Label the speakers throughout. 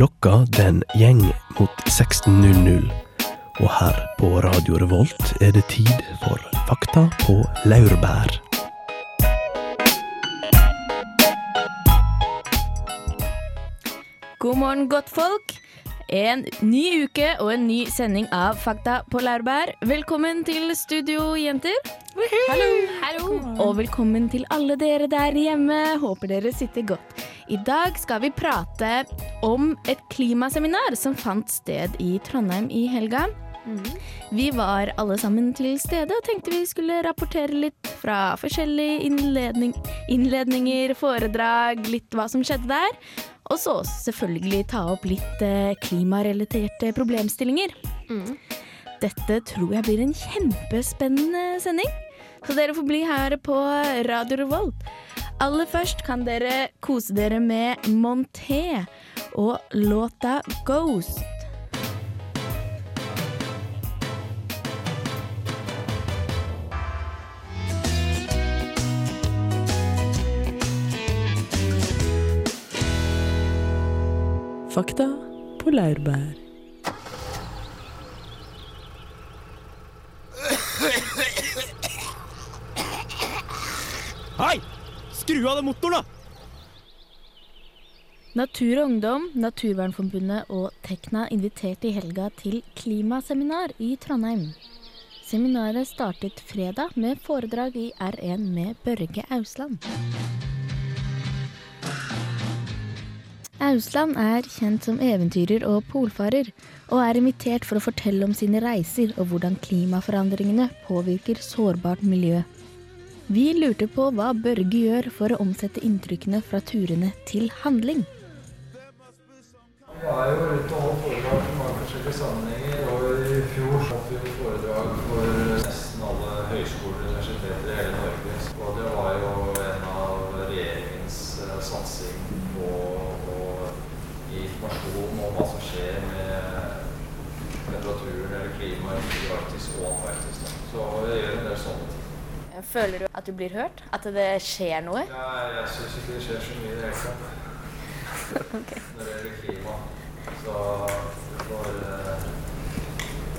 Speaker 1: Klokka den gjeng mot 16.00. Og her på Radio Revolt er det tid for Fakta på laurbær.
Speaker 2: God morgen, godtfolk. En ny uke og en ny sending av Fakta på laurbær. Velkommen til studio, jenter. Hallo. Hallo. Og velkommen til alle dere der hjemme. Håper dere sitter godt. I dag skal vi prate om et klimaseminar som fant sted i Trondheim i helga. Vi var alle sammen til stede og tenkte vi skulle rapportere litt fra forskjellige innledning, innledninger, foredrag, litt hva som skjedde der. Og så selvfølgelig ta opp litt eh, klimarelaterte problemstillinger. Dette tror jeg blir en kjempespennende sending. Så dere får bli her på Radio Revolt. Aller først kan dere kose dere med Monté og låta Ghost.
Speaker 3: Fakta på laurbær.
Speaker 4: Hei! Av den motoren, da!
Speaker 2: Natur og Ungdom, Naturvernforbundet og Tekna inviterte i helga til klimaseminar i Trondheim. Seminaret startet fredag med foredrag i R1 med Børge Ausland. Ausland er kjent som eventyrer og polfarer, og er invitert for å fortelle om sine reiser og hvordan klimaforandringene påvirker sårbart miljø. Vi lurte på hva Børge gjør for å omsette inntrykkene fra turene til handling.
Speaker 5: Vi er jo ute og holder foredrag for mange forskjellige sammenhenger, og i fjor holdt vi foredrag for nesten alle høyskoler og universiteter i hele Norge. Og det var jo en av regjeringens eh, satsing på å gi informasjon om hva som skjer med temperaturen eller klimaet i Arktis og Antarktis. da. Så jeg gjør en del sånne ting.
Speaker 2: Føler du at du blir hørt? At det skjer noe?
Speaker 5: Ja, jeg syns ikke det skjer så mye i det hele tatt. Når det gjelder klima. Så får jeg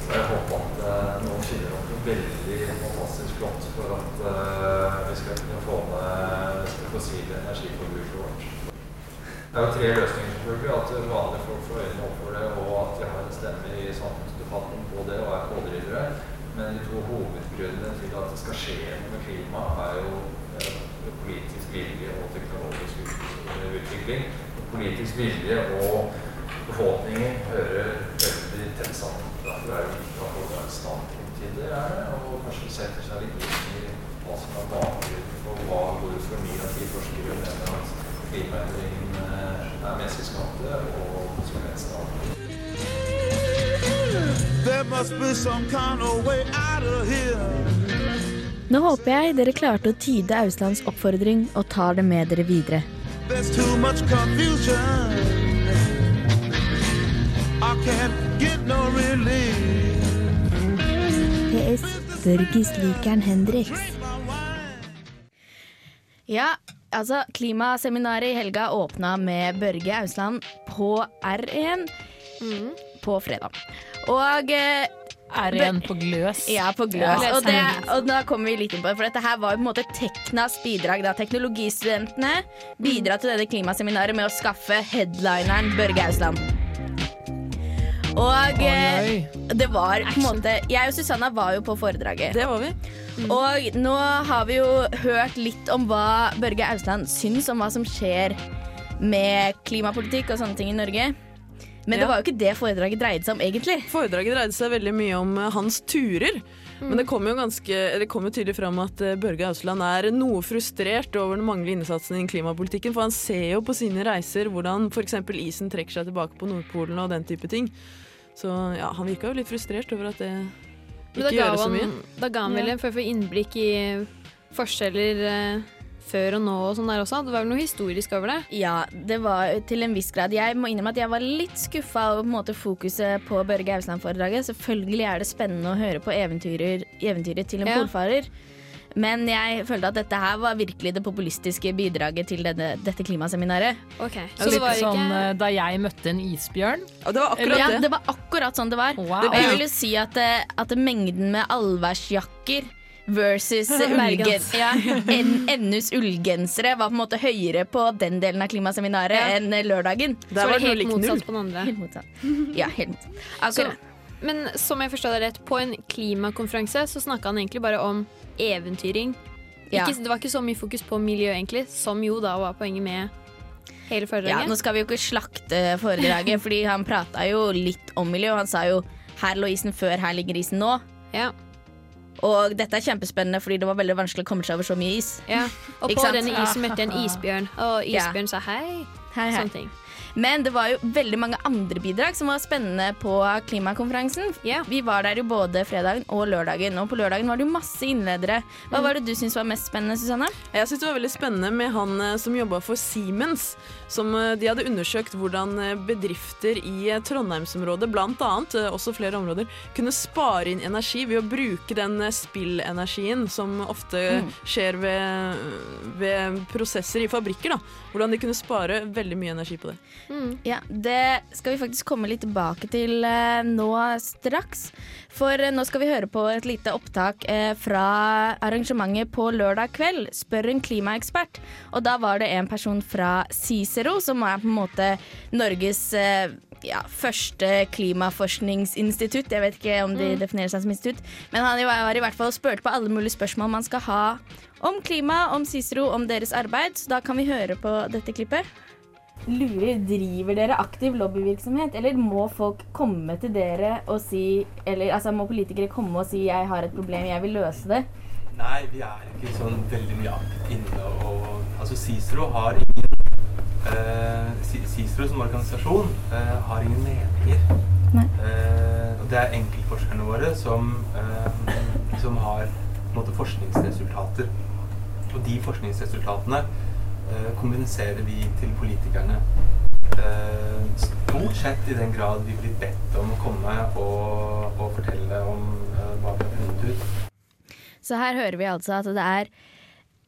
Speaker 5: bare håpe at eh, noen finner opp noe veldig fantastisk flott for at uh, vi skal kunne få ned det fossile energiforbruket vårt. Det er jo tre løsninger, selvfølgelig. At vanlige folk får øynene opp for det, og at de har en stemme i samfunnsdebatten på det og er pådrivere. Men de to hovedgrunnene til at det skal skje noe med klimaet, er jo eh, politisk vilje og teknologisk utvikling. Politisk vilje og befolkningen hører veldig tett sammen. Derfor er det viktig å holde et standpunkt til det, og kanskje setter seg litt inn i hva som er bakgrunnen for hva, hvorfor mye av de forskere mener at klimaendringene er menneskeskapte og konsekvensene av det.
Speaker 2: Nå håper jeg dere klarte å tyde Auslands oppfordring og tar det med dere videre.
Speaker 6: There's too much confusion. I can't get no relief.
Speaker 2: PS Børgis likeren Hendrix. Ja, altså Klimaseminaret i helga åpna med Børge Ausland på R1 på fredag. Og er
Speaker 3: R1 på gløs.
Speaker 2: Ja, på gløs. og, det, og da kommer vi litt inn på det, for dette her var jo på en måte Teknas bidrag. da Teknologistudentene bidra til dette klimaseminaret med å skaffe headlineren Børge Ausland. Og oh, det var på en måte Jeg og Susanna var jo på foredraget.
Speaker 3: Det var vi.
Speaker 2: Og nå har vi jo hørt litt om hva Børge Ausland syns om hva som skjer med klimapolitikk og sånne ting i Norge. Men det var jo ikke det foredraget dreide seg om, egentlig.
Speaker 3: Foredraget dreide seg veldig mye om uh, hans turer. Men det kom jo ganske, det kom jo tydelig fram at uh, Børge Ausland er noe frustrert over den manglende innsatsen i klimapolitikken. For han ser jo på sine reiser hvordan f.eks. isen trekker seg tilbake på Nordpolen og den type ting. Så ja, han virka jo litt frustrert over at det ikke gjøres så mye.
Speaker 7: da ga han vel en form for innblikk i forskjeller eh, før og nå og sånn der også. Det var vel noe historisk over det?
Speaker 2: Ja, det var til en viss grad. Jeg må innrømme at jeg var litt skuffa over på en måte, fokuset på Børge Ausland-foredraget. Selvfølgelig er det spennende å høre på eventyrer, eventyret til en
Speaker 7: Ja.
Speaker 2: polfarer. Men jeg følte at dette her var virkelig det populistiske bidraget til denne, dette klimaseminaret.
Speaker 7: Okay.
Speaker 8: Så
Speaker 7: Så det
Speaker 8: litt
Speaker 7: var
Speaker 8: sånn
Speaker 7: ikke
Speaker 8: eh, da jeg møtte en isbjørn.
Speaker 3: Og det var akkurat
Speaker 2: Ja,
Speaker 3: det.
Speaker 2: det var akkurat sånn det var.
Speaker 8: Wow.
Speaker 2: Og jeg vil jo si at, eh, at mengden med allværsjakker versus ullgen, ja, en, NUs ullgensere var på en måte høyere på den delen av klimaseminaret
Speaker 7: Ja.
Speaker 2: enn lørdagen.
Speaker 3: Der var det
Speaker 7: helt
Speaker 3: lik null.
Speaker 7: motsatt på den andre.
Speaker 2: Helt motsatt. Ja, helt motsatt.
Speaker 7: Så, men som jeg forstår det rett, på en klimakonferanse så snakka han egentlig bare om eventyring.
Speaker 2: Ja.
Speaker 7: Ikke, det var ikke så mye fokus på miljø, egentlig, som jo da var poenget med hele foredraget.
Speaker 2: Ja, nå skal vi jo ikke slakte foredraget, fordi han prata jo litt om miljø. Han sa jo 'her lå isen før, her ligger isen nå'.
Speaker 7: Ja,
Speaker 2: Og dette er kjempespennende, fordi det var veldig vanskelig å komme seg over så mye is.
Speaker 7: ja. Og på denne isen møtte jeg en isbjørn, og
Speaker 2: Ja.
Speaker 7: isbjørn sa hei.
Speaker 2: Hei, hei.
Speaker 7: Sånne ting.
Speaker 2: Men det var jo veldig mange andre bidrag som var spennende på klimakonferansen.
Speaker 7: Yeah.
Speaker 2: Vi var der jo både fredagen og lørdagen, og på lørdagen var det jo masse innledere. Hva var det du syntes var mest spennende, Susanne?
Speaker 3: Jeg synes det var veldig spennende med han eh, som jobba for Siemens. Som eh, de hadde undersøkt hvordan eh, bedrifter i Trondheimsområdet, blant annet, også flere områder, kunne spare inn energi ved å bruke den spillenergien som ofte skjer ved, ved prosesser i fabrikker. da. Hvordan de kunne spare veldig mye energi på det.
Speaker 7: Mm.
Speaker 2: Ja, Det skal vi faktisk komme litt tilbake til eh, nå straks. For eh, nå skal vi høre på et lite opptak eh, fra arrangementet på lørdag kveld. Spør en klimaekspert. Og da var det en person fra Cicero, som er på en måte Norges eh, ja, første klimaforskningsinstitutt. Jeg vet ikke om de definerer seg som institutt, men han var i hvert fall spurte på alle mulige spørsmål man skal ha om klima, om Cicero, om deres arbeid. Så da kan vi høre på dette klippet. Lurer, driver dere aktiv lobbyvirksomhet, eller må folk komme til dere og si Eller altså, må politikere komme og si 'jeg har et problem, jeg vil løse det'?
Speaker 5: Nei, vi er ikke sånn veldig mye inne og Altså Cicero har ingen eh, Cicero som organisasjon eh, har ingen meninger. Eh, og det er enkeltforskerne våre som, eh, som har på en måte, forskningsresultater. Og de forskningsresultatene kommuniserer vi til politikerne. Eh, stort sett i den grad vi blir bedt om å komme og, og fortelle om eh, hva vi har funnet ut.
Speaker 2: Så her hører vi altså at det er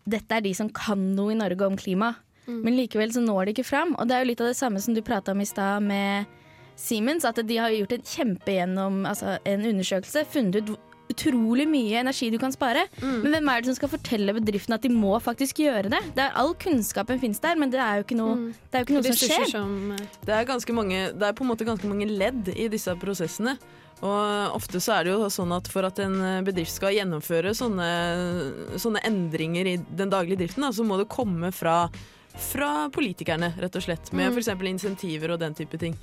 Speaker 2: dette er de som kan noe i Norge om klima. Men likevel så når de ikke fram. Og det er jo litt av det samme som du prata om i stad med Siemens. At de har gjort en kjempegjennom altså en undersøkelse, funnet ut utrolig mye energi du kan spare. Men hvem er det som skal fortelle bedriften at de må faktisk gjøre det? det er, all kunnskapen finnes der, men det er jo ikke noe, det er jo ikke noe som skjer.
Speaker 7: som eh,
Speaker 3: Det er, mange, det er på en måte ganske mange ledd i disse prosessene. Og ofte så er det jo sånn at for at en bedrift skal gjennomføre sånne, sånne endringer i den daglige driften, da, så må det komme fra, fra politikerne, rett og slett. Med
Speaker 7: Mm.
Speaker 3: f.eks. insentiver og den type ting.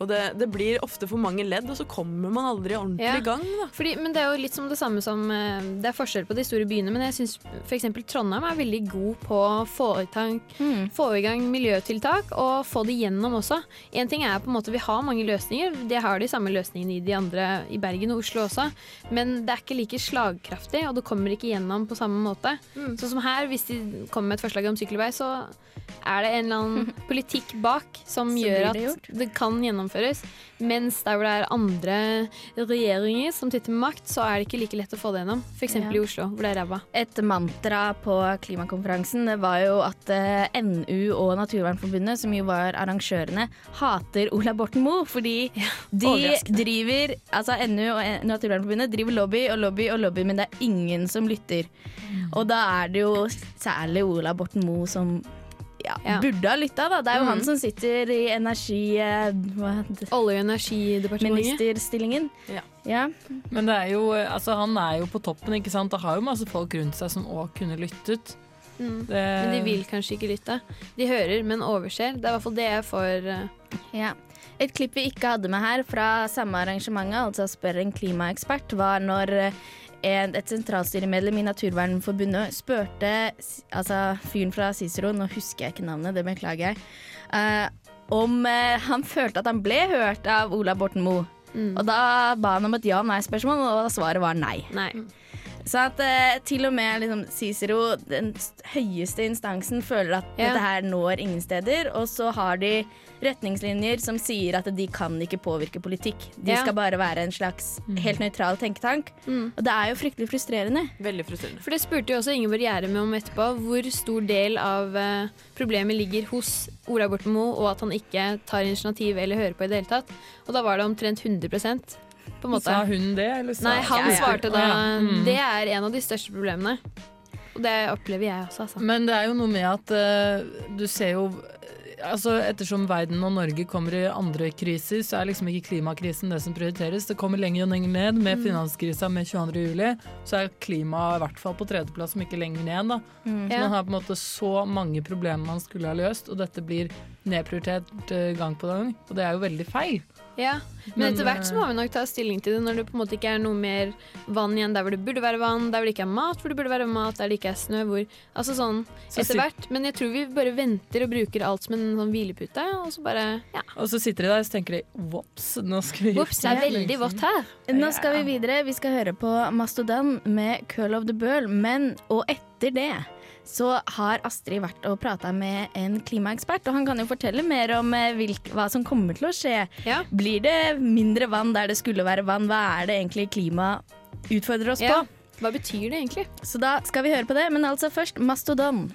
Speaker 3: Og det, det blir ofte for mange ledd, og så kommer man aldri ordentlig
Speaker 7: Ja.
Speaker 3: i gang. Da.
Speaker 7: Fordi, men det er jo litt som det samme som eh, Det er forskjell på de store byene, men jeg syns f.eks. Trondheim er veldig god på å få i, tank,
Speaker 2: Mm.
Speaker 7: få i gang miljøtiltak og få det gjennom også. En ting er på en måte Vi har mange løsninger. De har de samme løsningene i de andre i Bergen og Oslo også, men det er ikke like slagkraftig, og det kommer ikke gjennom på samme måte. Sånn som her, hvis de kommer med et forslag om sykkelvei, så er det en eller annen politikk bak som gjør at
Speaker 2: det
Speaker 7: det kan gjennomføres. Mens der hvor det er andre regjeringer som sitter med makt, så er det ikke like lett å få det gjennom. F.eks.
Speaker 2: Ja.
Speaker 7: i Oslo, hvor det er ræva.
Speaker 2: Et mantra på klimakonferansen var jo at eh, NU og Naturvernforbundet, som jo var arrangørene, hater Ola Borten Moe. Fordi de driver Altså NU og Naturvernforbundet driver lobby og lobby og lobby, men det er ingen som lytter. Og da er det jo særlig Ola Borten Moe som ja,
Speaker 7: Ja.
Speaker 2: burde ha lytta, da. Det er jo
Speaker 7: mm.
Speaker 2: han som sitter i energi... eh,
Speaker 7: Olje- og energidepartementet.
Speaker 2: ministerstillingen.
Speaker 3: Ja.
Speaker 2: ja.
Speaker 8: Men det er jo, altså, han er jo på toppen, ikke sant. Det har jo masse folk rundt seg som òg kunne lyttet.
Speaker 7: Mm.
Speaker 8: Det,
Speaker 7: Men de vil kanskje ikke lytte. De hører, men overser. Det er i hvert fall det jeg får eh,
Speaker 2: Ja. Et klipp vi ikke hadde med her fra samme arrangementet, altså Spør en klimaekspert, var når eh, en, et sentralstyremedlem i Naturvernforbundet spurte altså fyren fra Cicero, nå husker jeg ikke navnet, det beklager jeg, uh, om uh, han følte at han ble hørt av Ola Borten Moe.
Speaker 7: mm.
Speaker 2: Og da ba han om et ja-nei-spørsmål, og svaret var nei.
Speaker 7: Nei.
Speaker 2: Så at eh, til og med liksom, Cicero, den høyeste instansen, føler at
Speaker 7: Ja.
Speaker 2: dette her når ingen steder. Og så har de retningslinjer som sier at de kan ikke påvirke politikk. De
Speaker 7: Ja.
Speaker 2: skal bare være en slags helt nøytral tenketank.
Speaker 7: Mm.
Speaker 2: Og det er jo fryktelig frustrerende.
Speaker 3: Veldig frustrerende.
Speaker 7: For det spurte jo også Ingeborg Gjerme om etterpå, hvor stor del av eh, problemet ligger hos Ola Borten Moe, og at han ikke tar initiativ eller hører på i det hele tatt. Og da var det omtrent 100 på en måte.
Speaker 8: Sa hun det, eller sa
Speaker 7: Nei, han
Speaker 2: ja.
Speaker 7: svarte da
Speaker 8: ja. Mm.
Speaker 7: det er en av de største problemene. Og det opplever jeg også, altså.
Speaker 8: Men det er jo noe med at uh, du ser jo Altså, Ettersom verden og Norge kommer i andre kriser, så er liksom ikke klimakrisen det som prioriteres. Det kommer lenger og lenger ned. Med finanskrisa med 22. juli, så er klima i hvert fall på tredjeplass, om ikke lenger ned. da. Så man har på en måte så mange problemer man skulle ha løst, og dette blir nedprioritert eh, gang på gang. Og det er jo veldig feil.
Speaker 7: Ja, men,
Speaker 8: Men,
Speaker 7: etter hvert så
Speaker 8: eh,
Speaker 7: må vi nok ta stilling til det når det på en måte ikke er noe mer vann igjen der hvor det burde være vann, der hvor det ikke er mat hvor det burde være mat, der det ikke er snø hvor Altså sånn
Speaker 8: Så
Speaker 7: etter hvert. Men jeg tror vi bare venter og bruker alt som en sånn hvilepute, og så bare Ja.
Speaker 8: Og så sitter de der og så tenker de vops, nå skal vi
Speaker 7: Vops, det er veldig vått her.
Speaker 2: Nå skal vi videre. Vi skal høre på Mastodon med 'Curl of the Burl'. Men og etter det så har Astrid vært og prata med en klimaekspert, og han kan jo fortelle mer om eh, hvilk, hva som kommer til å skje.
Speaker 7: Ja.
Speaker 2: Blir det mindre vann der det skulle være vann? Hva er det egentlig klima utfordrer oss
Speaker 7: Ja.
Speaker 2: på?
Speaker 7: Hva betyr det egentlig?
Speaker 2: Så da skal vi høre på det, men altså først Mastodon.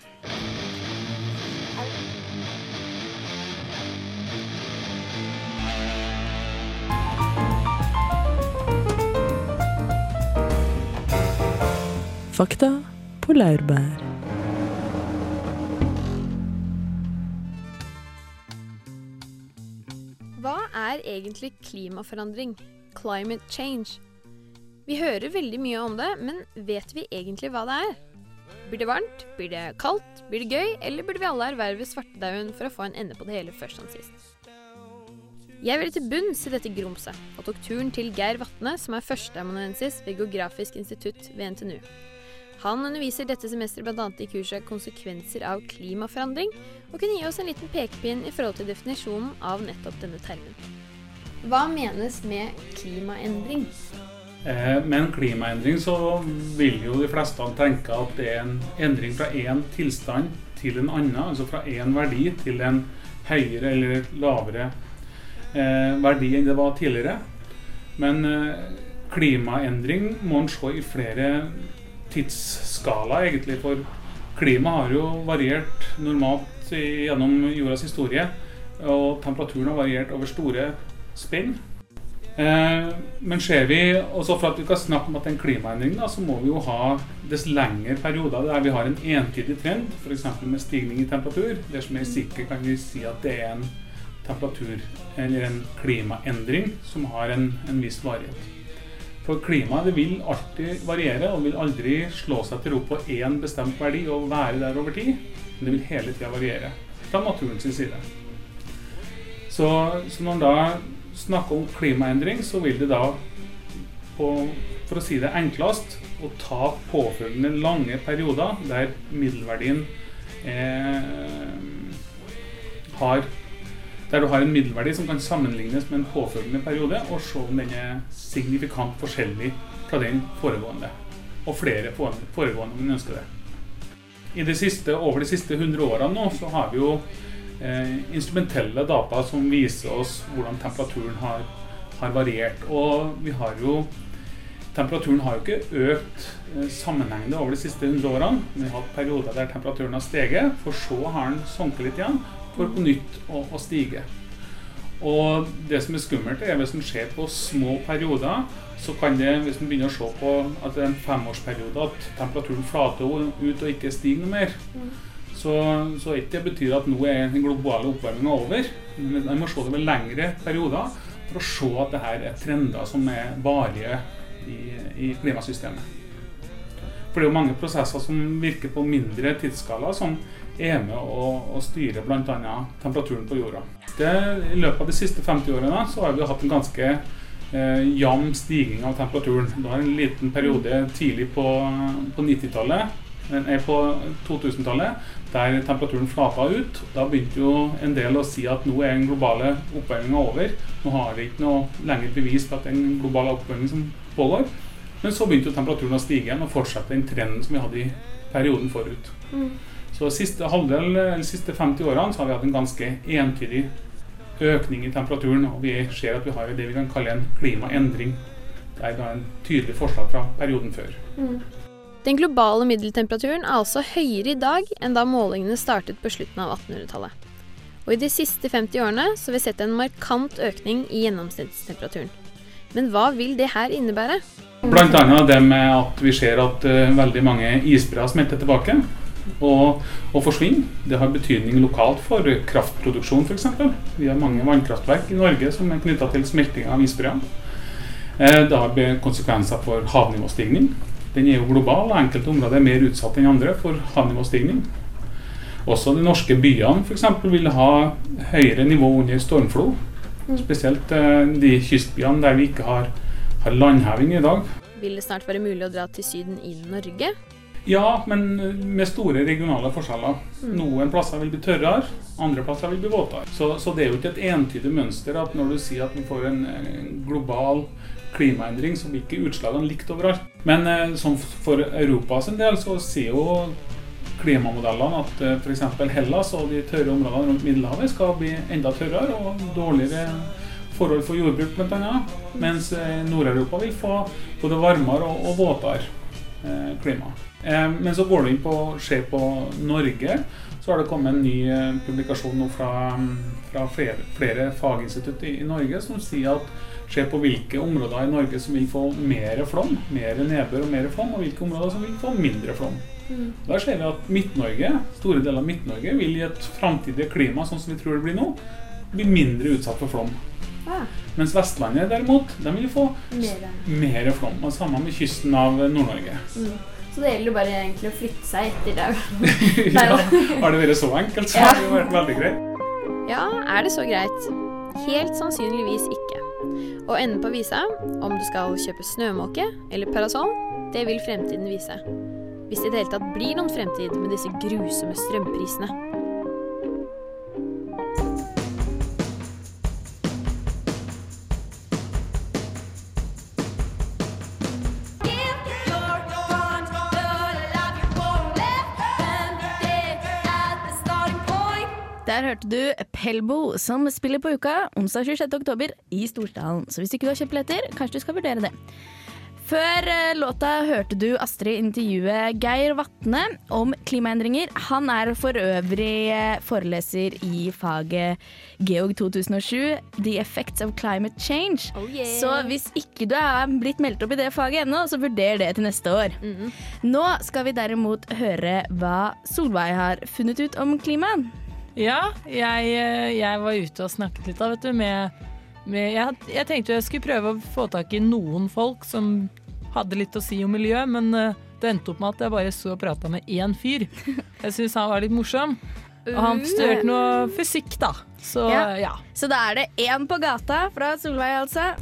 Speaker 3: Fakta på laurbær.
Speaker 7: Er egentlig klimaforandring? Climate change. Vi hører veldig mye om det, men vet vi egentlig hva det er? Blir det varmt? Blir det kaldt? Blir det gøy? Eller burde vi alle erverve svartedauden for å få en ende på det hele først som sist? Jeg ville til bunns i dette grumset, og tok turen til Geir Vatne, som er førsteamanuensis ved Geografisk institutt ved NTNU. Han underviser dette semesteret bl.a. i kurset 'Konsekvenser av klimaforandring', og kunne gi oss en liten pekepinn i forhold til definisjonen av nettopp denne termen. Hva menes med klimaendring?
Speaker 9: Eh, Med en klimaendring så vil jo de fleste tenke at det er en endring fra én tilstand til en annen, altså fra én verdi til en høyere eller lavere eh, verdi enn det var tidligere. Men eh, klimaendring må en se i flere tidsskalaer, egentlig. For klima har jo variert normalt gjennom jordas historie, og temperaturen har variert over store spenn. Eh, men ser vi, også for at vi kan snakke om at det er en klimaendring, da, så må vi jo ha dess lengre perioder der vi har en entydig trend, f.eks. med stigning i temperatur. Det som er sikkert, kan vi si at det er en temperatur eller en klimaendring som har en, en viss varighet. For klimaet vil alltid variere og vil aldri slå seg til ro på én bestemt verdi og være der over tid. Men det vil hele tida variere fra naturens side. Så, så når man da snakker om klimaendring, så vil det da, på, for å si det enklest, å ta påfølgende lange perioder der middelverdien eh, har der du har en middelverdi som kan sammenlignes med en påfølgende periode, og se om den er signifikant forskjellig fra den foregående. Og flere foregående om en ønsker det. I det siste, over de siste 100 årene nå, så har vi jo eh, instrumentelle data som viser oss hvordan temperaturen har, har variert. Og vi har jo Temperaturen har jo ikke økt eh, sammenhengende over de siste 100 årene. Vi har hatt perioder der temperaturen har steget, for så har den sunket litt igjen, for på nytt å, å stige. Og det som er skummelt, er hvis en ser på små perioder, så kan det, hvis en begynner å se på at det er en femårsperiode, at temperaturen flater ut og ikke stiger noe mer, så, så ikke det betyr at nå er den globale oppvarminga over. En må se det over lengre perioder for å se at det her er trender som er varige i, i klimasystemet. For det er jo mange prosesser som virker på mindre tidsskala, som er med å, å styre bl.a. temperaturen på jorda. Det, I løpet av de siste 50 årene så har vi hatt en ganske eh, jevn stigning av temperaturen. Det var en liten periode tidlig på, på 90-tallet, nei, på 2000-tallet, der temperaturen flata ut. Da begynte jo en del å si at nå er den globale oppvarminga over. Nå har vi ikke noe lenger bevis på at det er en global oppvarming som pågår. Men så begynte jo temperaturen å stige igjen og fortsette den trenden som vi hadde i perioden forut.
Speaker 7: Mm.
Speaker 9: Så siste halvdel, eller siste 50 årene så har vi hatt en ganske entydig økning i temperaturen, og vi ser at vi har det vi kan kalle en klimaendring. Det er da en tydelig forslag fra perioden før.
Speaker 7: Mm. Den globale middeltemperaturen er altså høyere i dag enn da målingene startet på slutten av 1800-tallet. Og i de siste 50 årene så har vi sett en markant økning i gjennomsnittstemperaturen. Men hva vil det her innebære?
Speaker 9: Annet det med at vi ser at uh, veldig mange isbreer smelter tilbake og, og forsvinner. Det har betydning lokalt for kraftproduksjon f.eks. Vi har mange vannkraftverk i Norge som er knytta til smelting av isbreer. Uh, Det har konsekvenser for havnivåstigning. Den er jo global, og enkelte områder er mer utsatt enn andre for havnivåstigning. Også de norske byene f.eks. vil ha høyere nivå under stormflo. Spesielt eh, de kystbyene der vi ikke har, har landheving i dag.
Speaker 7: Vil det snart være mulig å dra til Syden i Norge?
Speaker 9: Ja, men med store regionale forskjeller.
Speaker 7: Mm.
Speaker 9: Noen plasser vil bli tørrere, andre plasser vil bli våtere. Så, så det er jo ikke et entydig mønster at når du sier at vi får en, en global klimaendring, så blir ikke utslagene likt overalt. Men eh, som for Europa sin del så sier jo klimamodellene at eh, f.eks. Hellas og de tørre områdene rundt Middelhavet skal bli enda tørrere og dårligere forhold for jordbruk bl.a. Mens eh, Nord-Europa vil få både varmere og, og våtere eh, klima. Eh, men så går du inn på Se på Norge, så har det kommet en ny eh, publikasjon nå fra, fra flere, flere faginstitutt i, i Norge som sier at se på hvilke områder i Norge som vil få mer flom, mer nedbør og mer flom, og hvilke områder som vil få mindre flom. Der ser vi at Midt-Norge, store deler av Midt-Norge vil i et framtidig klima sånn som vi tror det blir nå, bli mindre utsatt for flom.
Speaker 7: Ah.
Speaker 9: Mens Vestlandet derimot, de vil få
Speaker 7: Mer.
Speaker 9: mer flom. Og samme med kysten av Nord-Norge.
Speaker 7: Mm. Så det gjelder jo bare egentlig å flytte seg etter det.
Speaker 9: ja, har det vært så enkelt, så
Speaker 7: Ja.
Speaker 9: har det vært veldig greit.
Speaker 7: Ja, er det så greit? Helt sannsynligvis ikke. Og enden på visa, om du skal kjøpe snømåke eller parasoll, det vil fremtiden vise. Hvis det i det hele tatt blir noen fremtid med disse grusomme strømprisene.
Speaker 2: Der hørte du Pelbo, som spiller på Uka onsdag 26. oktober i Storsdalen. Så hvis ikke du har kjøpt billetter, kanskje du skal vurdere det. Før eh, låta hørte du Astrid intervjue Geir Vatne om klimaendringer. Han er for øvrig eh, foreleser i faget Geog 2007, The Effects of Climate Change.
Speaker 7: Oh yeah.
Speaker 2: Så hvis ikke du er blitt meldt opp i det faget ennå, så vurder det til neste år.
Speaker 7: Mhm.
Speaker 2: Nå skal vi derimot høre hva Solveig har funnet ut om klimaet.
Speaker 8: Ja, jeg, eh, jeg var ute og snakket litt da, vet du, med, med jeg, jeg tenkte jeg skulle prøve å få tak i noen folk som hadde litt å si om miljø, men eh, det endte opp med at jeg bare så og prata med én fyr. Jeg syns han var litt morsom. Og han studerte noe fysikk, da. Så
Speaker 2: Ja.
Speaker 8: ja.
Speaker 2: Så da er det én på gata fra Solveig, altså.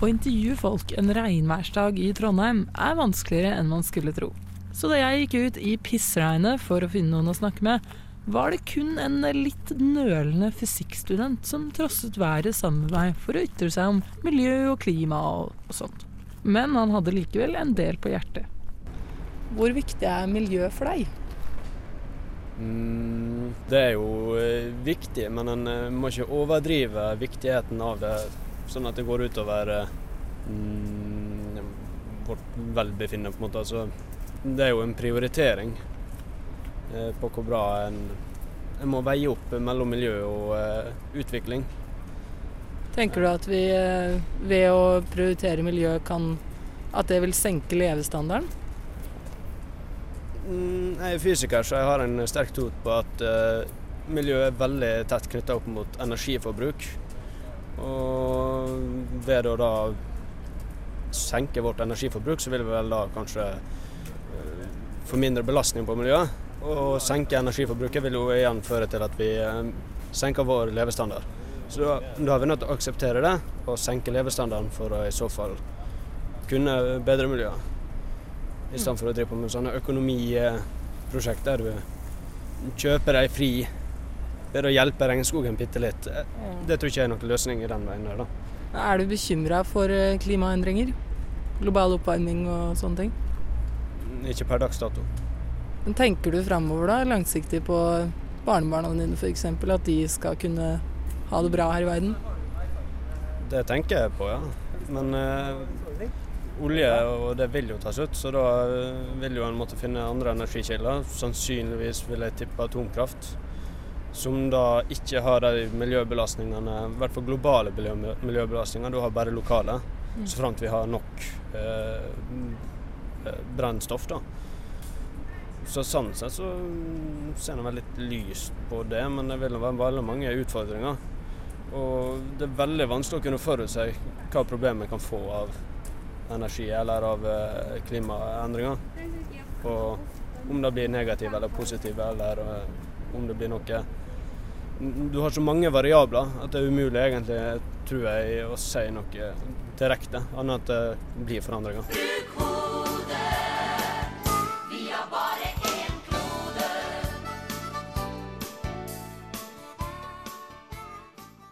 Speaker 8: Å intervjue folk en regnværsdag i Trondheim er vanskeligere enn man skulle tro. Så da jeg gikk ut i pissregnet for å finne noen å snakke med, var det kun en litt nølende fysikkstudent som trosset været sammen med meg for å ytre seg om miljø og klima og, sånt. Men han hadde likevel en del på hjertet. Hvor viktig er miljø for deg?
Speaker 10: Mm, det er jo eh, viktig, men en eh, må ikke overdrive viktigheten av det, sånn at det går utover eh, mm, vårt velbefinnende, på en måte. Altså, det er jo en prioritering eh, på hvor bra en, en må veie opp mellom miljø og eh, utvikling.
Speaker 8: Tenker du at vi eh, ved å prioritere miljø kan At det vil senke levestandarden?
Speaker 10: Mm, Jeg er fysiker, så jeg har en sterk tro på at eh, miljø er veldig tett knytta opp mot energiforbruk. Og ved å da senke vårt energiforbruk, så vil vi vel da kanskje få mindre belastning på miljøet. Og senke energiforbruket vil jo igjen føre til at vi eh, senker vår levestandard. Så da, da er vi nødt til å akseptere det og senke levestandarden for å i så fall kunne bedre miljøet. For å drive på med sånne økonomiprosjekt der du kjøper deg fri ved å hjelpe regnskogen bitte litt. Det tror ikke jeg er noen løsning i den veien der, da.
Speaker 8: Er du bekymra for eh, klimaendringer? Global oppvarming og sånne ting?
Speaker 10: Ikke per dags dato.
Speaker 8: Men tenker du framover da, langsiktig på barnebarna dine f.eks., at de skal kunne ha det bra her i verden?
Speaker 10: Det tenker jeg på, ja. Men eh, olje og det vil jo tas ut, så da eh, vil jo en måtte finne andre energikilder. Sannsynligvis vil jeg tippe atomkraft. Som da ikke har de miljøbelastningene, i hvert fall globale miljøbelastninger. Du har bare lokale. Så framt vi har nok eh, brennstoff, da. Så sånn sett så ser jeg vel litt lyst på det, men det vil være veldig mange utfordringer. Og det er veldig vanskelig å kunne forutse hva problemet kan få av energi eller av eh, klimaendringer. Og om det blir negative eller positive, eller eh, om det blir noe Du har så mange variabler at det er umulig egentlig, tror jeg, å si noe direkte, annet at det blir forandringer.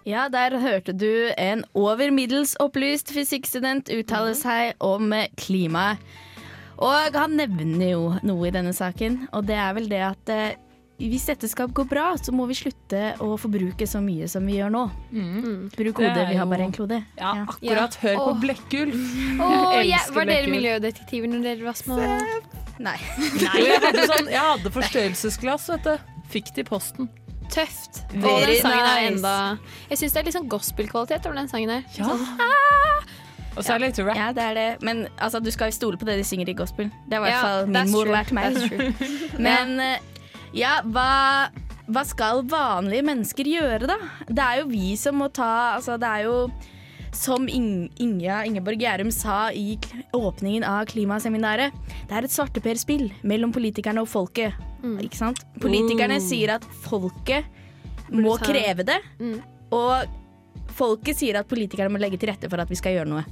Speaker 2: Ja, der hørte du en over middels opplyst fysikkstudent uttale seg om klimaet. Og han nevner jo noe i denne saken, og det er vel det at eh, hvis dette skal gå bra, så må vi slutte å forbruke så mye som vi gjør nå. Bruk
Speaker 8: Det
Speaker 2: hodet,
Speaker 8: er
Speaker 2: vi har bare en klode.
Speaker 8: Ja, akkurat. Hør på
Speaker 7: Åh.
Speaker 8: Blekkulf.
Speaker 7: Åh, ja, var dere miljødetektiver når dere var små?
Speaker 2: Nei.
Speaker 8: Nei. jeg hadde, sånn, jeg hadde forstørrelsesglass, vet du. Fikk det i posten.
Speaker 7: Tøft. Og
Speaker 2: Very
Speaker 7: den sangen er
Speaker 2: nice.
Speaker 7: enda Jeg syns det er litt sånn gospel-kvalitet over den sangen her.
Speaker 8: Ja.
Speaker 7: Sånn,
Speaker 8: Og så er det litt rap.
Speaker 2: Ja, det er det. Men altså, du skal jo stole på det de synger i gospel. Det har i hvert fall min mor
Speaker 7: true.
Speaker 2: lært meg. Men eh, ja, hva, hva skal vanlige mennesker gjøre, da? Det er jo vi som må ta Altså, det er jo som Ing Inga Ingeborg Gjærum sa i åpningen av klimaseminaret, det er et svarteperspill mellom politikerne og folket.
Speaker 7: Mm.
Speaker 2: Ikke sant? Politikerne
Speaker 8: mm.
Speaker 2: sier at folket må kreve det,
Speaker 7: Mm.
Speaker 2: og folket sier at politikerne må legge til rette for at vi skal gjøre noe.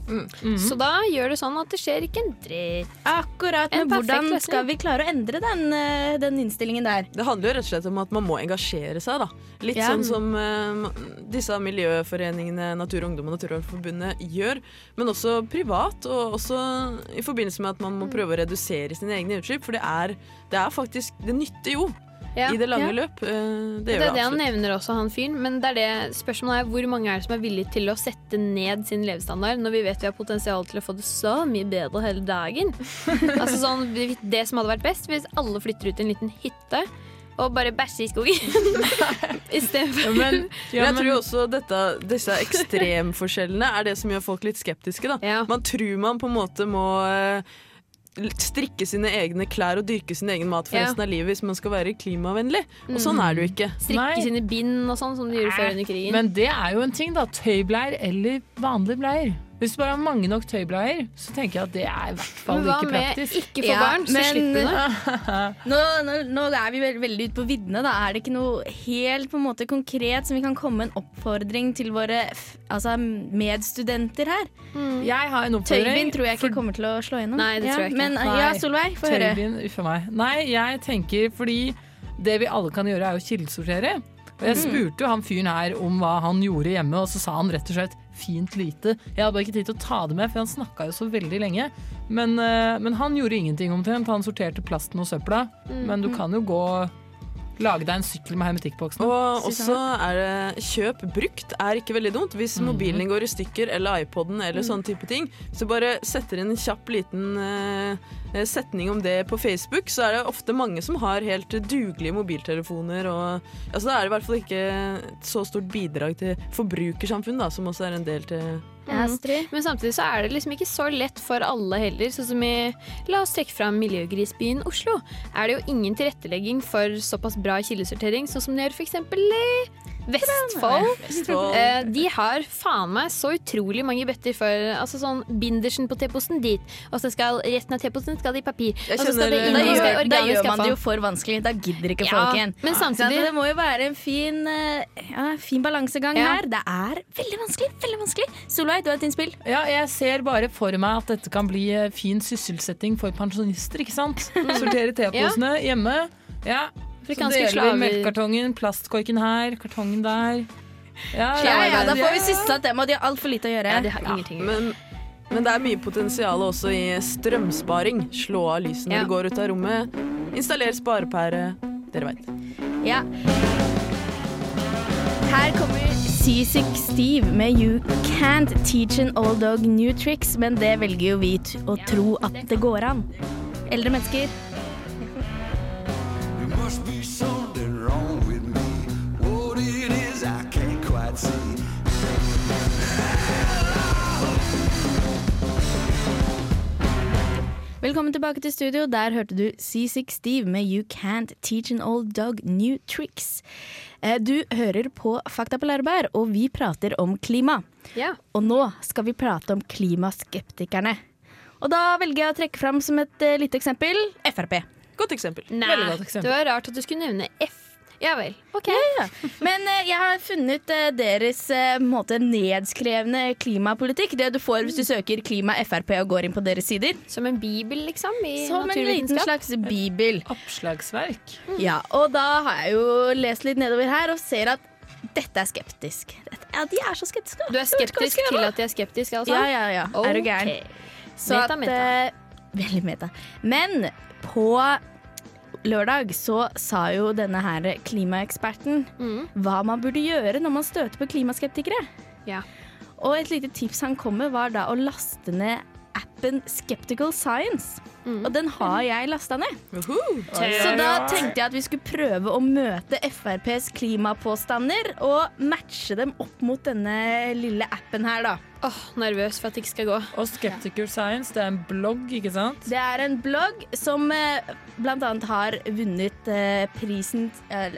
Speaker 7: Så da gjør det sånn at det skjer ikke en dritt.
Speaker 2: Akkurat, men hvordan
Speaker 7: løsning.
Speaker 2: skal vi klare å endre den, eh, den innstillingen der?
Speaker 3: Det handler jo rett og slett om at man må engasjere seg. da. Litt
Speaker 2: Ja.
Speaker 3: sånn som uh, disse miljøforeningene Natur og Ungdom og Naturvernforbundet gjør. Men også privat, og også i forbindelse med at man må prøve å redusere sine egne utslipp. For det er, det er faktisk Det nytter jo
Speaker 7: Ja.
Speaker 3: i det lange
Speaker 2: Ja.
Speaker 3: løp. Eh, det
Speaker 7: Det er
Speaker 3: det
Speaker 7: det han nevner også, han fyren. Men det er det spørsmålet er hvor mange er det som er villige til å sette ned sin levestandard, når vi vet vi har potensial til å få det så mye bedre hele dagen. altså sånn, Det som hadde vært best, hvis alle flytter ut i en liten hytte og bare bæsje i skogen. Istedenfor
Speaker 8: Men,
Speaker 3: Men jeg tror jo også dette, disse ekstremforskjellene er det som gjør folk litt skeptiske. da.
Speaker 7: Ja.
Speaker 3: Man tror man på en måte må eh, strikke sine egne klær og dyrke sin egen mat for
Speaker 7: Ja.
Speaker 3: resten av livet hvis man skal være klimavennlig. Og sånn er det jo ikke.
Speaker 7: strikke
Speaker 8: Nei.
Speaker 7: sine bind og sånn, som de gjorde før under krigen.
Speaker 8: men det er jo en ting, da. Tøybleier eller vanlige bleier. Hvis du bare har mange nok tøybleier, så tenker jeg at det er i hvert fall
Speaker 7: Men hva med
Speaker 8: praktisk.
Speaker 7: ikke få
Speaker 2: Ja,
Speaker 7: barn, så
Speaker 2: men-
Speaker 7: slipper du det?
Speaker 2: Nå, nå, nå er vi veld, veldig ute på viddene. Da er det ikke noe helt på en måte konkret som vi kan komme med en oppfordring til våre f- altså, medstudenter her.
Speaker 8: Jeg har en oppfordring.
Speaker 2: Tøybind tror jeg ikke kommer til å slå gjennom.
Speaker 7: Nei, det tror jeg ikke.
Speaker 2: Men
Speaker 8: Nei.
Speaker 2: ja, Solveig, få høre.
Speaker 8: Tøybind, uff a meg. Nei, jeg tenker fordi det vi alle kan gjøre er å kildesortere. Og jeg spurte jo han fyren her om hva han gjorde hjemme, og så sa han rett og slett fint lite. Jeg hadde bare ikke tid til å ta det med, for han snakka jo så veldig lenge. Men, eh, men han gjorde ingenting omtrent. Han sorterte plasten og søpla. Men du kan jo gå Lage deg en sykkel med hermetikkboksen.
Speaker 3: Og også er det kjøp brukt er ikke veldig dumt. Hvis mobilen din går i stykker, eller iPoden, eller sånne type ting, så bare setter inn en kjapp liten uh, setning om det på Facebook, så er det ofte mange som har helt dugelige mobiltelefoner. Og, altså, det er i hvert fall ikke et så stort bidrag til forbrukersamfunn, da, som også er en del til
Speaker 2: Astrid?
Speaker 7: Men samtidig så er det liksom ikke så lett for alle heller. Sånn som i La oss trekke fram miljøgrisbyen Oslo. Er det jo ingen tilrettelegging for såpass bra kildesortering, sånn som de gjør f.eks. i Vestfold.
Speaker 3: Vestfold.
Speaker 7: Eh, de har faen meg så utrolig mange bøtter for altså sånn bindersen på teposten dit, og så skal resten av teposten skal i papir. Og så skal det inn
Speaker 2: Da
Speaker 7: og skal
Speaker 2: da gjør man det jo for vanskelig. Da gidder ikke
Speaker 7: Ja,
Speaker 2: folk igjen.
Speaker 7: men samtidig-
Speaker 2: Så det må jo være en fin, eh, ja, fin balansegang
Speaker 7: Ja.
Speaker 2: her. Det er veldig vanskelig. veldig vanskelig. Solveig, du har et innspill.
Speaker 8: Ja, jeg ser bare for meg at dette kan bli eh, fin sysselsetting for pensjonister, ikke sant? Sortere teposene hjemme. Ja. Så
Speaker 7: Afrikanske
Speaker 8: deler vi melkekartongen, plastkorken her, kartongen der. Ja,
Speaker 2: Ja, ja, da får vi sysselsatt dem, og de har altfor lite å gjøre.
Speaker 7: Ja, de har ingenting å gjøre.
Speaker 3: Men, men det er mye potensial også i strømsparing. Slå av lyset når
Speaker 7: Ja.
Speaker 3: du går ut av rommet. Installer sparepære. Dere veit.
Speaker 2: Ja. Her kommer Seasick Steve med You Can't Teach an Old Dog New Tricks, men det velger jo vi å tro at det går an. Eldre mennesker. Velkommen tilbake til studio. Der hørte du C6 Steve med You Can't Teach an Old Dog New Tricks. Eh, Du hører på Fakta på Lærebær, og vi prater om klima.
Speaker 7: Ja.
Speaker 2: Og nå skal vi prate om klimaskeptikerne. Og da velger jeg å trekke fram som et eh, lite eksempel Frp.
Speaker 3: Godt eksempel.
Speaker 7: Nei,
Speaker 8: godt eksempel.
Speaker 7: det var rart at du skulle nevne F. Ja vel. OK.
Speaker 2: Men eh, jeg har funnet eh, deres eh, måte nedskrevne klimapolitikk. Det du får hvis du søker klima Frp og går inn på deres sider.
Speaker 7: Som en bibel, liksom? I
Speaker 2: Som en liten
Speaker 7: naturvitenskap?
Speaker 2: slags bibel.
Speaker 8: Oppslagsverk.
Speaker 2: Ja, og da har jeg jo lest litt nedover her og ser at dette er skeptisk. Dette, ja, de er så skeptiske.
Speaker 7: Du er skeptisk til at de er skeptiske, altså?
Speaker 2: Ja, ja, ja. Er du gæren?
Speaker 7: Ok.
Speaker 2: Så
Speaker 7: Meta,
Speaker 2: at,
Speaker 7: meta.
Speaker 2: eh, veldig meta. Men på lørdag så sa jo denne her klimaeksperten
Speaker 7: Mm.
Speaker 2: hva man burde gjøre når man støter på klimaskeptikere.
Speaker 7: Ja.
Speaker 2: Og et lite tips han kom med, var da å laste ned appen Skeptical Science.
Speaker 7: Mm.
Speaker 2: Og den har jeg lasta ned. Så da tenkte jeg at vi skulle prøve å møte FrPs klimapåstander og matche dem opp mot denne lille appen her, da.
Speaker 7: Åh, nervøs for at det ikke skal gå.
Speaker 8: Og Skeptical Science, det er en blogg, ikke sant?
Speaker 2: Det er en blogg som eh, annet har vunnet eh, prisen eh,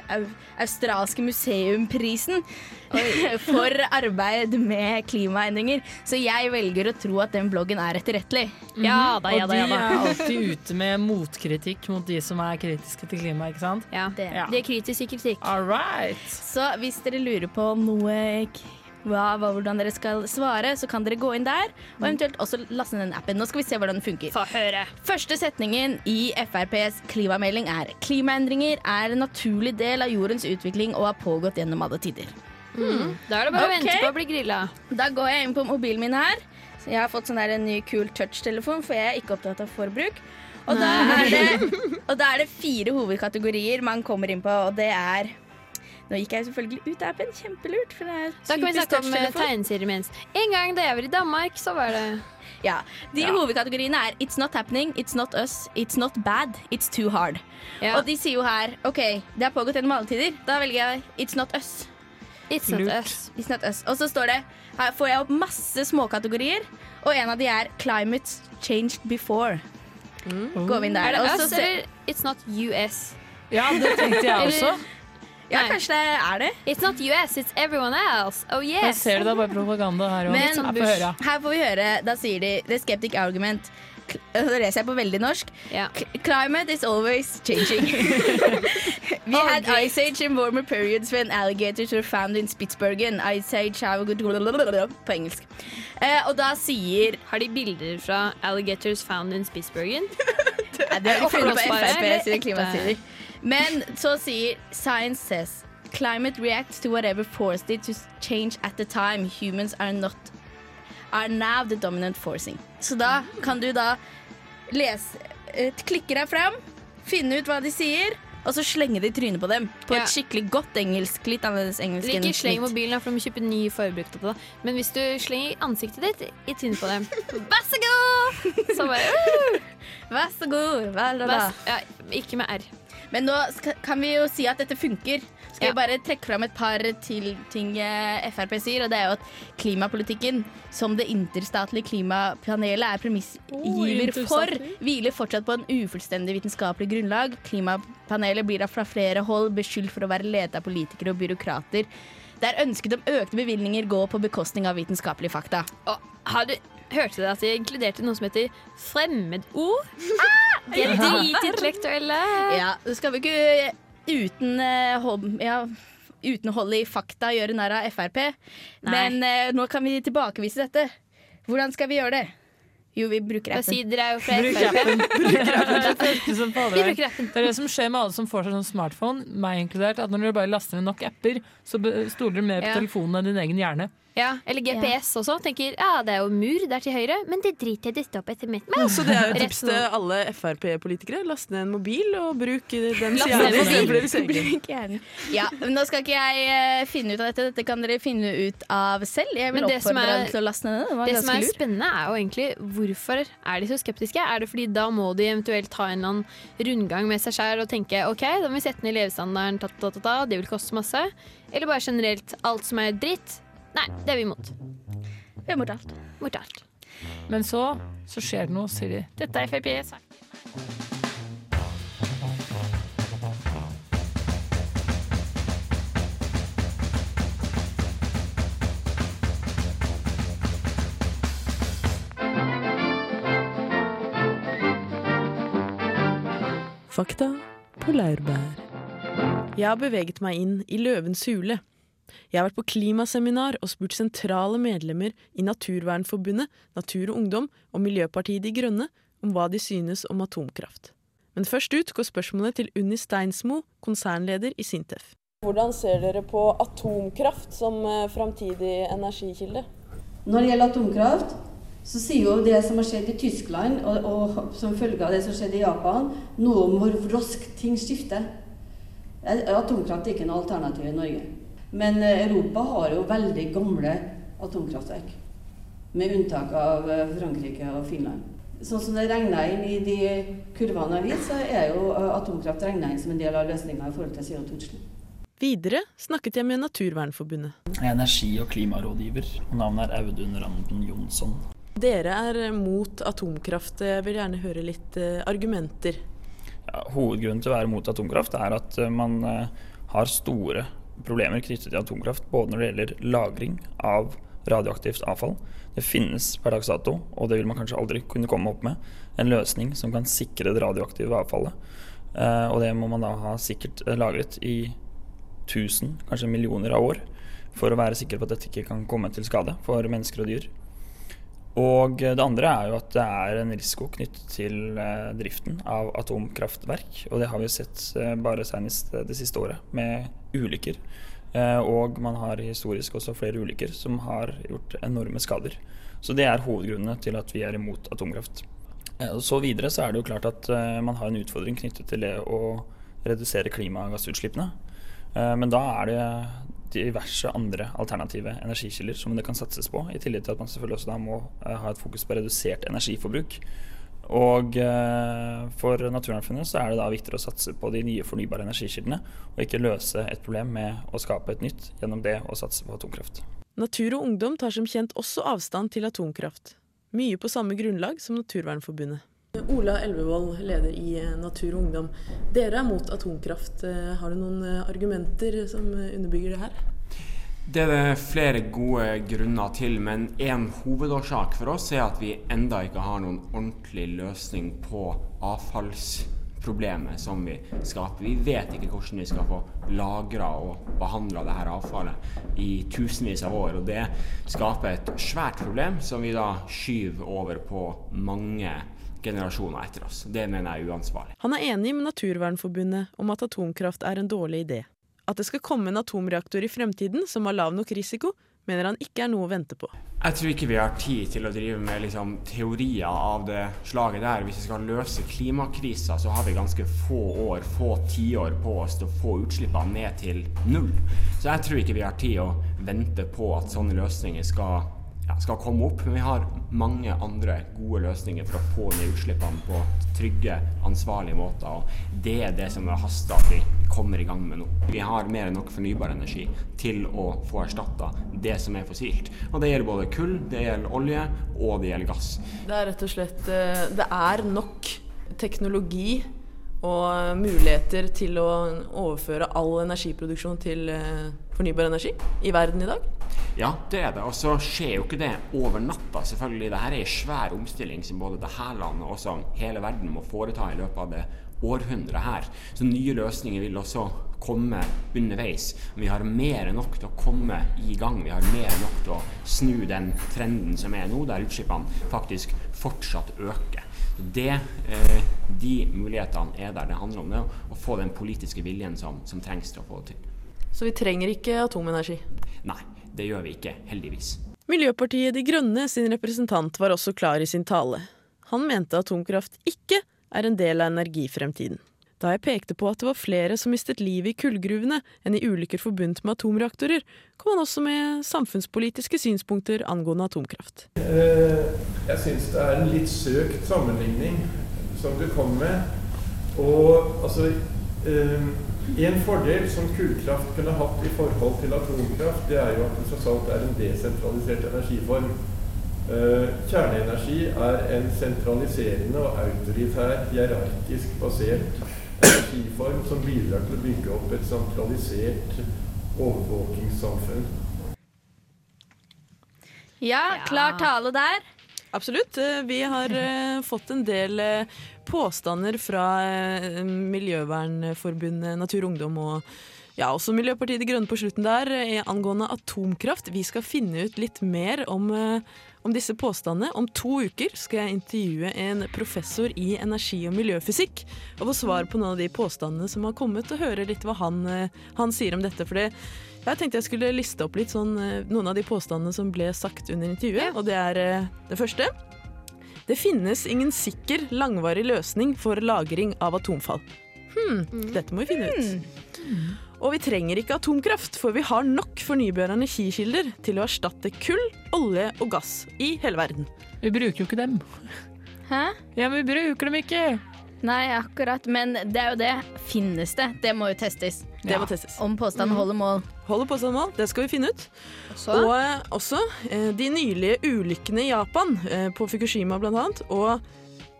Speaker 2: Australske museumprisen for arbeid med klimaendringer. Så jeg velger å tro at den bloggen er etterrettelig.
Speaker 7: Ja da, ja
Speaker 8: og
Speaker 7: da,
Speaker 8: de
Speaker 7: ja da.
Speaker 8: er alltid ute med motkritikk mot de som er kritiske til klima, ikke sant?
Speaker 7: Ja.
Speaker 2: Det.
Speaker 8: Ja.
Speaker 7: Det er kritisk kritikk.
Speaker 8: All right.
Speaker 2: Så hvis dere lurer på noe hva, hva, hvordan dere skal svare, så kan dere gå inn der, og eventuelt også laste ned den appen. Nå skal vi se hvordan den funker.
Speaker 7: Få høre.
Speaker 2: Første setningen i FrPs klimamelding er klimaendringer er en naturlig del av jordens utvikling og har pågått gjennom alle tider.
Speaker 7: Da er det bare å vente på å bli grilla.
Speaker 2: Da går jeg inn på mobilen min her. Jeg har fått sånn der en ny kul touch-telefon, for jeg er ikke opptatt av forbruk. Og da, er det, og da er det fire hovedkategorier man kommer inn på, og det er Nå gikk jeg selvfølgelig ut av appen, kjempelurt. For det er
Speaker 7: Da kan vi snakke om eh, tegneserier imens. En gang da jeg var i Danmark, så var det
Speaker 2: Ja, De hovedkategoriene er It's not happening, It's not us, It's not bad, It's too hard.
Speaker 7: ja.
Speaker 2: Og de sier jo her OK, det har pågått gjennom alle tider. Da velger jeg It's not us.
Speaker 7: It's not us.
Speaker 2: It's not us. Og så står det Her får jeg opp masse småkategorier, og en av de er Climate changed before. Går vi inn der.
Speaker 7: Er det
Speaker 2: Og så
Speaker 7: us eller It's not US?
Speaker 8: Ja, det tenkte jeg også.
Speaker 2: Ja,
Speaker 7: Nei.
Speaker 2: kanskje det er det.
Speaker 7: It's not US, it's everyone else. Oh
Speaker 8: Jeg
Speaker 7: yes.
Speaker 8: ser du det er bare propaganda her òg.
Speaker 2: Her får vi høre, da sier de The skeptic argument. Da leser jeg på veldig norsk.
Speaker 7: Ja.
Speaker 2: Climate is always changing. We had
Speaker 7: Okay.
Speaker 2: ice age and warmer periods when alligators were found in Spitsbergen. Ice age have a good på engelsk. Eh, og da sier
Speaker 7: Har de bilder fra alligators found in Spitsbergen?
Speaker 2: Det er funnet på FrP sine klimasider. Men så sier Science says Climate reacts to whatever forced it to change at the time. Humans are not are now the dominant forcing. Så da kan du da lese eh, Klikke deg frem, finne ut hva de sier, og så slenge det i trynet på dem. På
Speaker 7: Ja.
Speaker 2: et skikkelig godt engelsk. Litt annerledes engelsk
Speaker 7: Eller ikke sleng mobilen, for de må kjøpe ny forbrukt. av det. Men hvis du slenger ansiktet ditt i trynet på dem, vær så god! Så bare uh,
Speaker 2: Vær så god. Vær la, la.
Speaker 7: ja, Ikke med R.
Speaker 2: Men nå skal, kan vi jo si at dette funker. Skal
Speaker 7: Ja.
Speaker 2: vi bare trekke fram et par til ting eh, Frp sier, og det er jo at klimapolitikken, som det interstatlige klimapanelet er premissgiver for, hviler fortsatt på en ufullstendig vitenskapelig grunnlag. Klimapanelet blir da fra flere hold beskyldt for å være ledet av politikere og byråkrater. Der ønsket om økte bevilgninger går på bekostning av vitenskapelige fakta.
Speaker 7: Og har du Hørte det at de inkluderte noe som heter fremmedord? Ah, de er dritintellektuelle.
Speaker 2: Ja, skal vi ikke uten, eh, ja, uten hold i fakta gjøre narr av Frp.
Speaker 7: Nei.
Speaker 2: Men eh, nå kan vi tilbakevise dette. Hvordan skal vi gjøre det? Jo, vi bruker appen.
Speaker 7: Si dere er jo fra
Speaker 8: Bruk appen. Bruk appen.
Speaker 7: Vi bruker appen.
Speaker 8: Det er det som skjer med alle som får seg sånn smartphone, meg inkludert, at når dere bare laster ned nok apper, så stoler du mer på
Speaker 7: Ja.
Speaker 8: telefonen enn din egen hjerne.
Speaker 7: Ja, eller GPS også. Tenker ja, det er jo mur der til høyre, men det driter jeg dette Det står på etter mitt.
Speaker 3: Ja, så det er jo tips til alle Frp-politikere. Last ned en mobil og bruk den
Speaker 2: siden. Ja, men Nå skal ikke jeg eh, finne ut av dette. Dette kan dere finne ut av selv. Jeg vil
Speaker 7: Men det som
Speaker 2: oppfordre
Speaker 7: er-
Speaker 2: dere til å laste ned det. Det
Speaker 7: Det som er spennende, er jo egentlig hvorfor er de så skeptiske? Er det fordi da må de eventuelt ta en eller annen rundgang med seg sjøl og tenke ok, da må vi sette ned levestandarden, ta, ta, ta, ta, det vil koste masse? Eller bare generelt alt som er dritt? Nei, det er vi imot.
Speaker 2: Vi er mot alt.
Speaker 7: Mot alt.
Speaker 8: Men så, så skjer det noe, sier de. Dette er Frp sak.
Speaker 3: Fakta på laurbær. Jeg har beveget meg inn i løvens hule. Jeg har vært på klimaseminar og spurt sentrale medlemmer i Naturvernforbundet, Natur og Ungdom og Miljøpartiet De Grønne om hva de synes om atomkraft. Men først ut går spørsmålet til Unni Steinsmo, konsernleder i Sintef. Hvordan ser dere på atomkraft som framtidig energikilde?
Speaker 11: Når det gjelder atomkraft, så sier jo det som har skjedd i Tyskland, og, og som følge av det som skjedde i Japan, noe om hvor raskt ting skifter. Eh, Atomkraft er ikke noe alternativ i Norge. Men eh, Europa har jo veldig gamle atomkraftverk. Med unntak av eh, Frankrike og Finland. Sånn som det regna inn i de kurvene jeg har vist, så er jo eh, atomkraft regna inn som en del av løsninga i forhold til CO2-utslipp.
Speaker 3: Videre snakket jeg med Naturvernforbundet.
Speaker 12: Jeg er energi- og klimarådgiver, og navnet er Audun Randen Jonsson.
Speaker 3: Dere er mot atomkraft. Jeg vil gjerne høre litt argumenter.
Speaker 12: Ja, hovedgrunnen til å være mot atomkraft er at man har store problemer knyttet til atomkraft, både når det gjelder lagring av radioaktivt avfall. Det finnes per dags dato, og det vil man kanskje aldri kunne komme opp med, en løsning som kan sikre det radioaktive avfallet. Eh, og det må man da ha sikkert eh, lagret i tusen, kanskje millioner av år, for å være sikker på at dette ikke kan komme til skade for mennesker og dyr. Og det andre er jo at det er en risiko knyttet til eh, driften av atomkraftverk. Og det har vi jo sett eh, bare senest det siste året, med ulykker. Eh, og man har historisk også flere ulykker som har gjort enorme skader. Så det er hovedgrunnene til at vi er imot atomkraft. Eh, så videre så er det jo klart at eh, man har en utfordring knyttet til det å redusere klimagassutslippene. Eh, men da er det diverse andre alternative energikilder som det kan satses på, i tillegg til at man selvfølgelig også da må eh, ha et fokus på redusert energiforbruk. Og eh, for Naturvernforbundet så er det da viktigere å satse på de nye fornybare energikildene, og ikke løse et problem med å skape et nytt gjennom det å satse på atomkraft.
Speaker 3: Natur og Ungdom tar som kjent også avstand til atomkraft. Mye på samme grunnlag som Naturvernforbundet. Ola Elvevold, leder i eh, Natur og Ungdom. Dere er mot atomkraft. Eh, Har du noen eh, argumenter som underbygger det her?
Speaker 13: Det er det flere gode grunner til, men en hovedårsak for oss er at vi enda ikke har noen ordentlig løsning på avfallsproblemet som vi skaper. Vi vet ikke hvordan vi skal få lagra og behandla dette avfallet i tusenvis av år. Og det skaper et svært problem som vi da skyver over på mange generasjoner etter oss. Det mener jeg er uansvarlig.
Speaker 3: Han er enig med Naturvernforbundet om at atomkraft er en dårlig idé. At det skal komme en atomreaktor i fremtiden som har lav nok risiko, mener han ikke er noe å vente på.
Speaker 13: Jeg tror ikke vi har tid til å drive med liksom, teorier av det slaget der. Hvis vi skal løse klimakrisa, så har vi ganske få år, få tiår på oss til å få utslippene ned til null. Så jeg tror ikke vi har tid å vente på at sånne løsninger skal, skal komme opp. Men vi har mange andre gode løsninger for å få ned utslippene på trygge, ansvarlige måter. Og det er det som haster at vi kommer i gang med nå. Vi har mer enn nok fornybar energi til å få erstatta det som er fossilt. Og det gjelder både kull, det gjelder olje og det gjelder gass.
Speaker 3: Det er rett og slett eh, Det er nok teknologi og muligheter til å overføre all energiproduksjon til eh, fornybar energi i verden i dag?
Speaker 13: Ja, det er det. Og så skjer jo ikke det over natta, selvfølgelig. Dette er en svær omstilling som både dette landet og også hele verden må foreta i løpet av det århundret her. Så nye løsninger vil også komme underveis. Vi har mer enn nok til å komme i gang. Vi har mer enn nok til å snu den trenden som er nå, der utslippene faktisk fortsatt øker. Det, eh, de mulighetene er der. Det handler om det å få den politiske viljen som, som trengs til å få det til.
Speaker 3: Så vi trenger ikke atomenergi.
Speaker 13: Nei, det gjør vi ikke, heldigvis.
Speaker 3: Miljøpartiet De Grønne sin representant var også klar i sin tale. Han mente atomkraft ikke er en del av energifremtiden. Da jeg pekte på at det var flere som mistet livet i kullgruvene enn i ulykker forbundet med atomreaktorer, kom han også med samfunnspolitiske synspunkter angående atomkraft.
Speaker 14: Eh, Jeg syns det er en litt søkt sammenligning som du kom med. Og altså En fordel som kullkraft kunne hatt i forhold til atomkraft, det er jo at det tross alt er en desentralisert energiform. Eh, Kjerneenergi er en sentraliserende og autoritær, hierarkisk basert energiform som bidrar til å bygge opp et sentralisert overvåkingssamfunn.
Speaker 2: Ja, klar tale der.
Speaker 3: Absolutt. Eh, Vi har eh, fått en del eh, påstander fra Miljøvernforbundet, Natur og Ungdom og ja, også Miljøpartiet De Grønne på slutten der, angående atomkraft. Vi skal finne ut litt mer om, om disse påstandene. Om to uker skal jeg intervjue en professor i energi- og miljøfysikk og få svar på noen av de påstandene som har kommet, og høre litt hva han, han sier om dette. For det, jeg tenkte jeg skulle liste opp litt sånn, eh, noen av de påstandene som ble sagt under intervjuet, og det er eh, det første. Det finnes ingen sikker, langvarig løsning for lagring av atomfall. Hm, dette må vi finne ut. Og vi trenger ikke atomkraft, for vi har nok fornybare energikilder til å erstatte kull, olje og gass i hele verden.
Speaker 8: Vi bruker jo ikke dem.
Speaker 2: Hæ?
Speaker 8: Ja, men vi bruker dem ikke.
Speaker 2: Nei, akkurat. Men det er jo det. Finnes det? Det må jo testes.
Speaker 3: Det må testes.
Speaker 2: Om påstanden
Speaker 3: Mhm.
Speaker 2: holder mål.
Speaker 3: Holder påstanden mål, det skal vi finne ut.
Speaker 2: Også?
Speaker 3: Og eh, også eh, de nylige ulykkene i Japan, eh, på Fukushima blant annet, og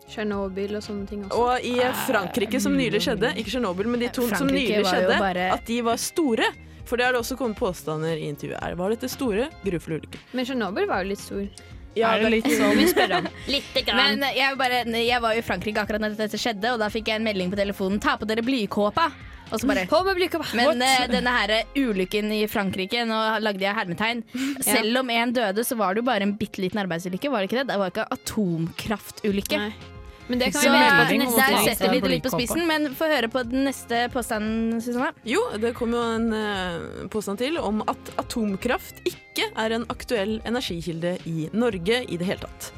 Speaker 7: Tsjernobyl og sånne ting også.
Speaker 3: Og i Frankrike, som nylig skjedde, ikke Tsjernobyl, men de to som
Speaker 2: Frankrike
Speaker 3: nylig
Speaker 2: var jo
Speaker 3: skjedde,
Speaker 2: bare-
Speaker 3: at de var store. For det har det også kommet påstander i intervjuet. Er- Var dette store, grufulle ulykker?
Speaker 7: Men Tsjernobyl var jo litt stor.
Speaker 3: Ja,
Speaker 2: Er det litt
Speaker 7: sånn vi spør om?
Speaker 2: Men jeg, bare, jeg var jo i Frankrike akkurat når dette skjedde, og da fikk jeg en melding på telefonen 'ta på dere blykåpa'. Og så bare
Speaker 7: På med!
Speaker 2: Men eh, denne her ulykken i Frankrike, nå lagde jeg hermetegn. Selv om én døde, så var det jo bare en bitte liten arbeidsulykke, var det ikke det? Det var ikke atomkraftulykke.
Speaker 7: Men det kan
Speaker 2: så
Speaker 7: vi neste
Speaker 2: der setter vi det litt på spissen, men få høre på den neste påstanden, Susanne.
Speaker 3: Jo, det kom jo en uh, påstand til om at atomkraft ikke er en aktuell energikilde i Norge i det hele tatt.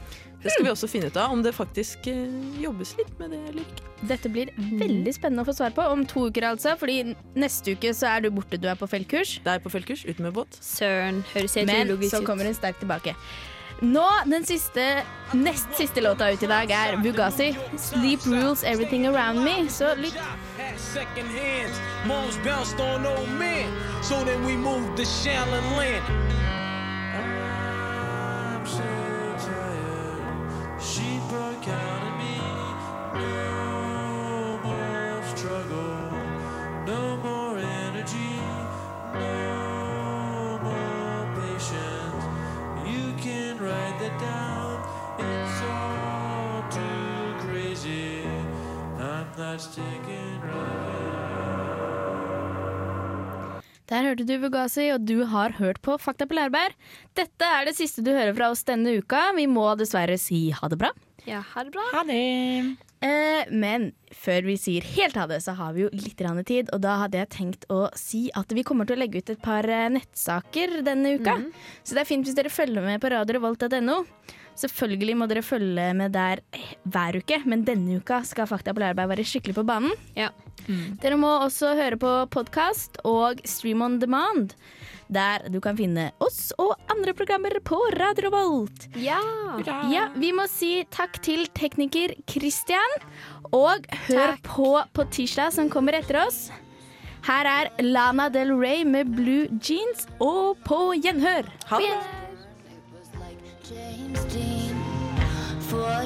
Speaker 3: Det skal vi også finne ut av, om det faktisk eh, jobbes litt med det eller ikke.
Speaker 2: Dette blir veldig spennende å få svar på. Om to uker, altså. Fordi neste uke så er du borte, du er på feltkurs.
Speaker 3: Det er på feltkurs, ute med båt.
Speaker 7: Søren, høres helt
Speaker 2: Men
Speaker 7: ulogisk
Speaker 2: så kommer hun sterkt tilbake. Nå, den siste, nest siste låta ut i dag er Bugasi. 'Sleep Rules Everything Around Me'. Så lytt.
Speaker 15: Second hands, moms bounced on old men. So then we moved to Shallon Land.
Speaker 6: Tired. Sheep are counting me. No more struggle. No more energy. No more patience. You can write that down. It's all too crazy. I'm not sticking
Speaker 2: Der hørte du Bugasi, og du har hørt på Fakta på Lærbær. Dette er det siste du hører fra oss denne uka. Vi må dessverre si ha det bra.
Speaker 7: Ja, ha det bra.
Speaker 8: Ha det.
Speaker 2: Eh, men før vi sier helt ha det, så har vi jo litt tid. Og da hadde jeg tenkt å si at vi kommer til å legge ut et par eh, nettsaker denne uka. Så det er fint hvis dere følger med på radiorevolt.no. Selvfølgelig må dere følge med der hver uke, men denne uka skal Fakta på Lærbær være skikkelig på banen. Dere må også høre på podkast og Stream on demand, der du kan finne oss og andre programmer på Radio Volt.
Speaker 7: Ja.
Speaker 2: ja! Vi må si takk til tekniker Christian, og hør på på tirsdag som kommer etter oss. Her er Lana Del Rey med Blue Jeans, og på gjenhør.
Speaker 3: Ha det!
Speaker 16: James Dean,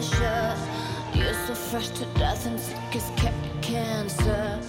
Speaker 16: sure. You're so fresh to death and sick as ca- cancer.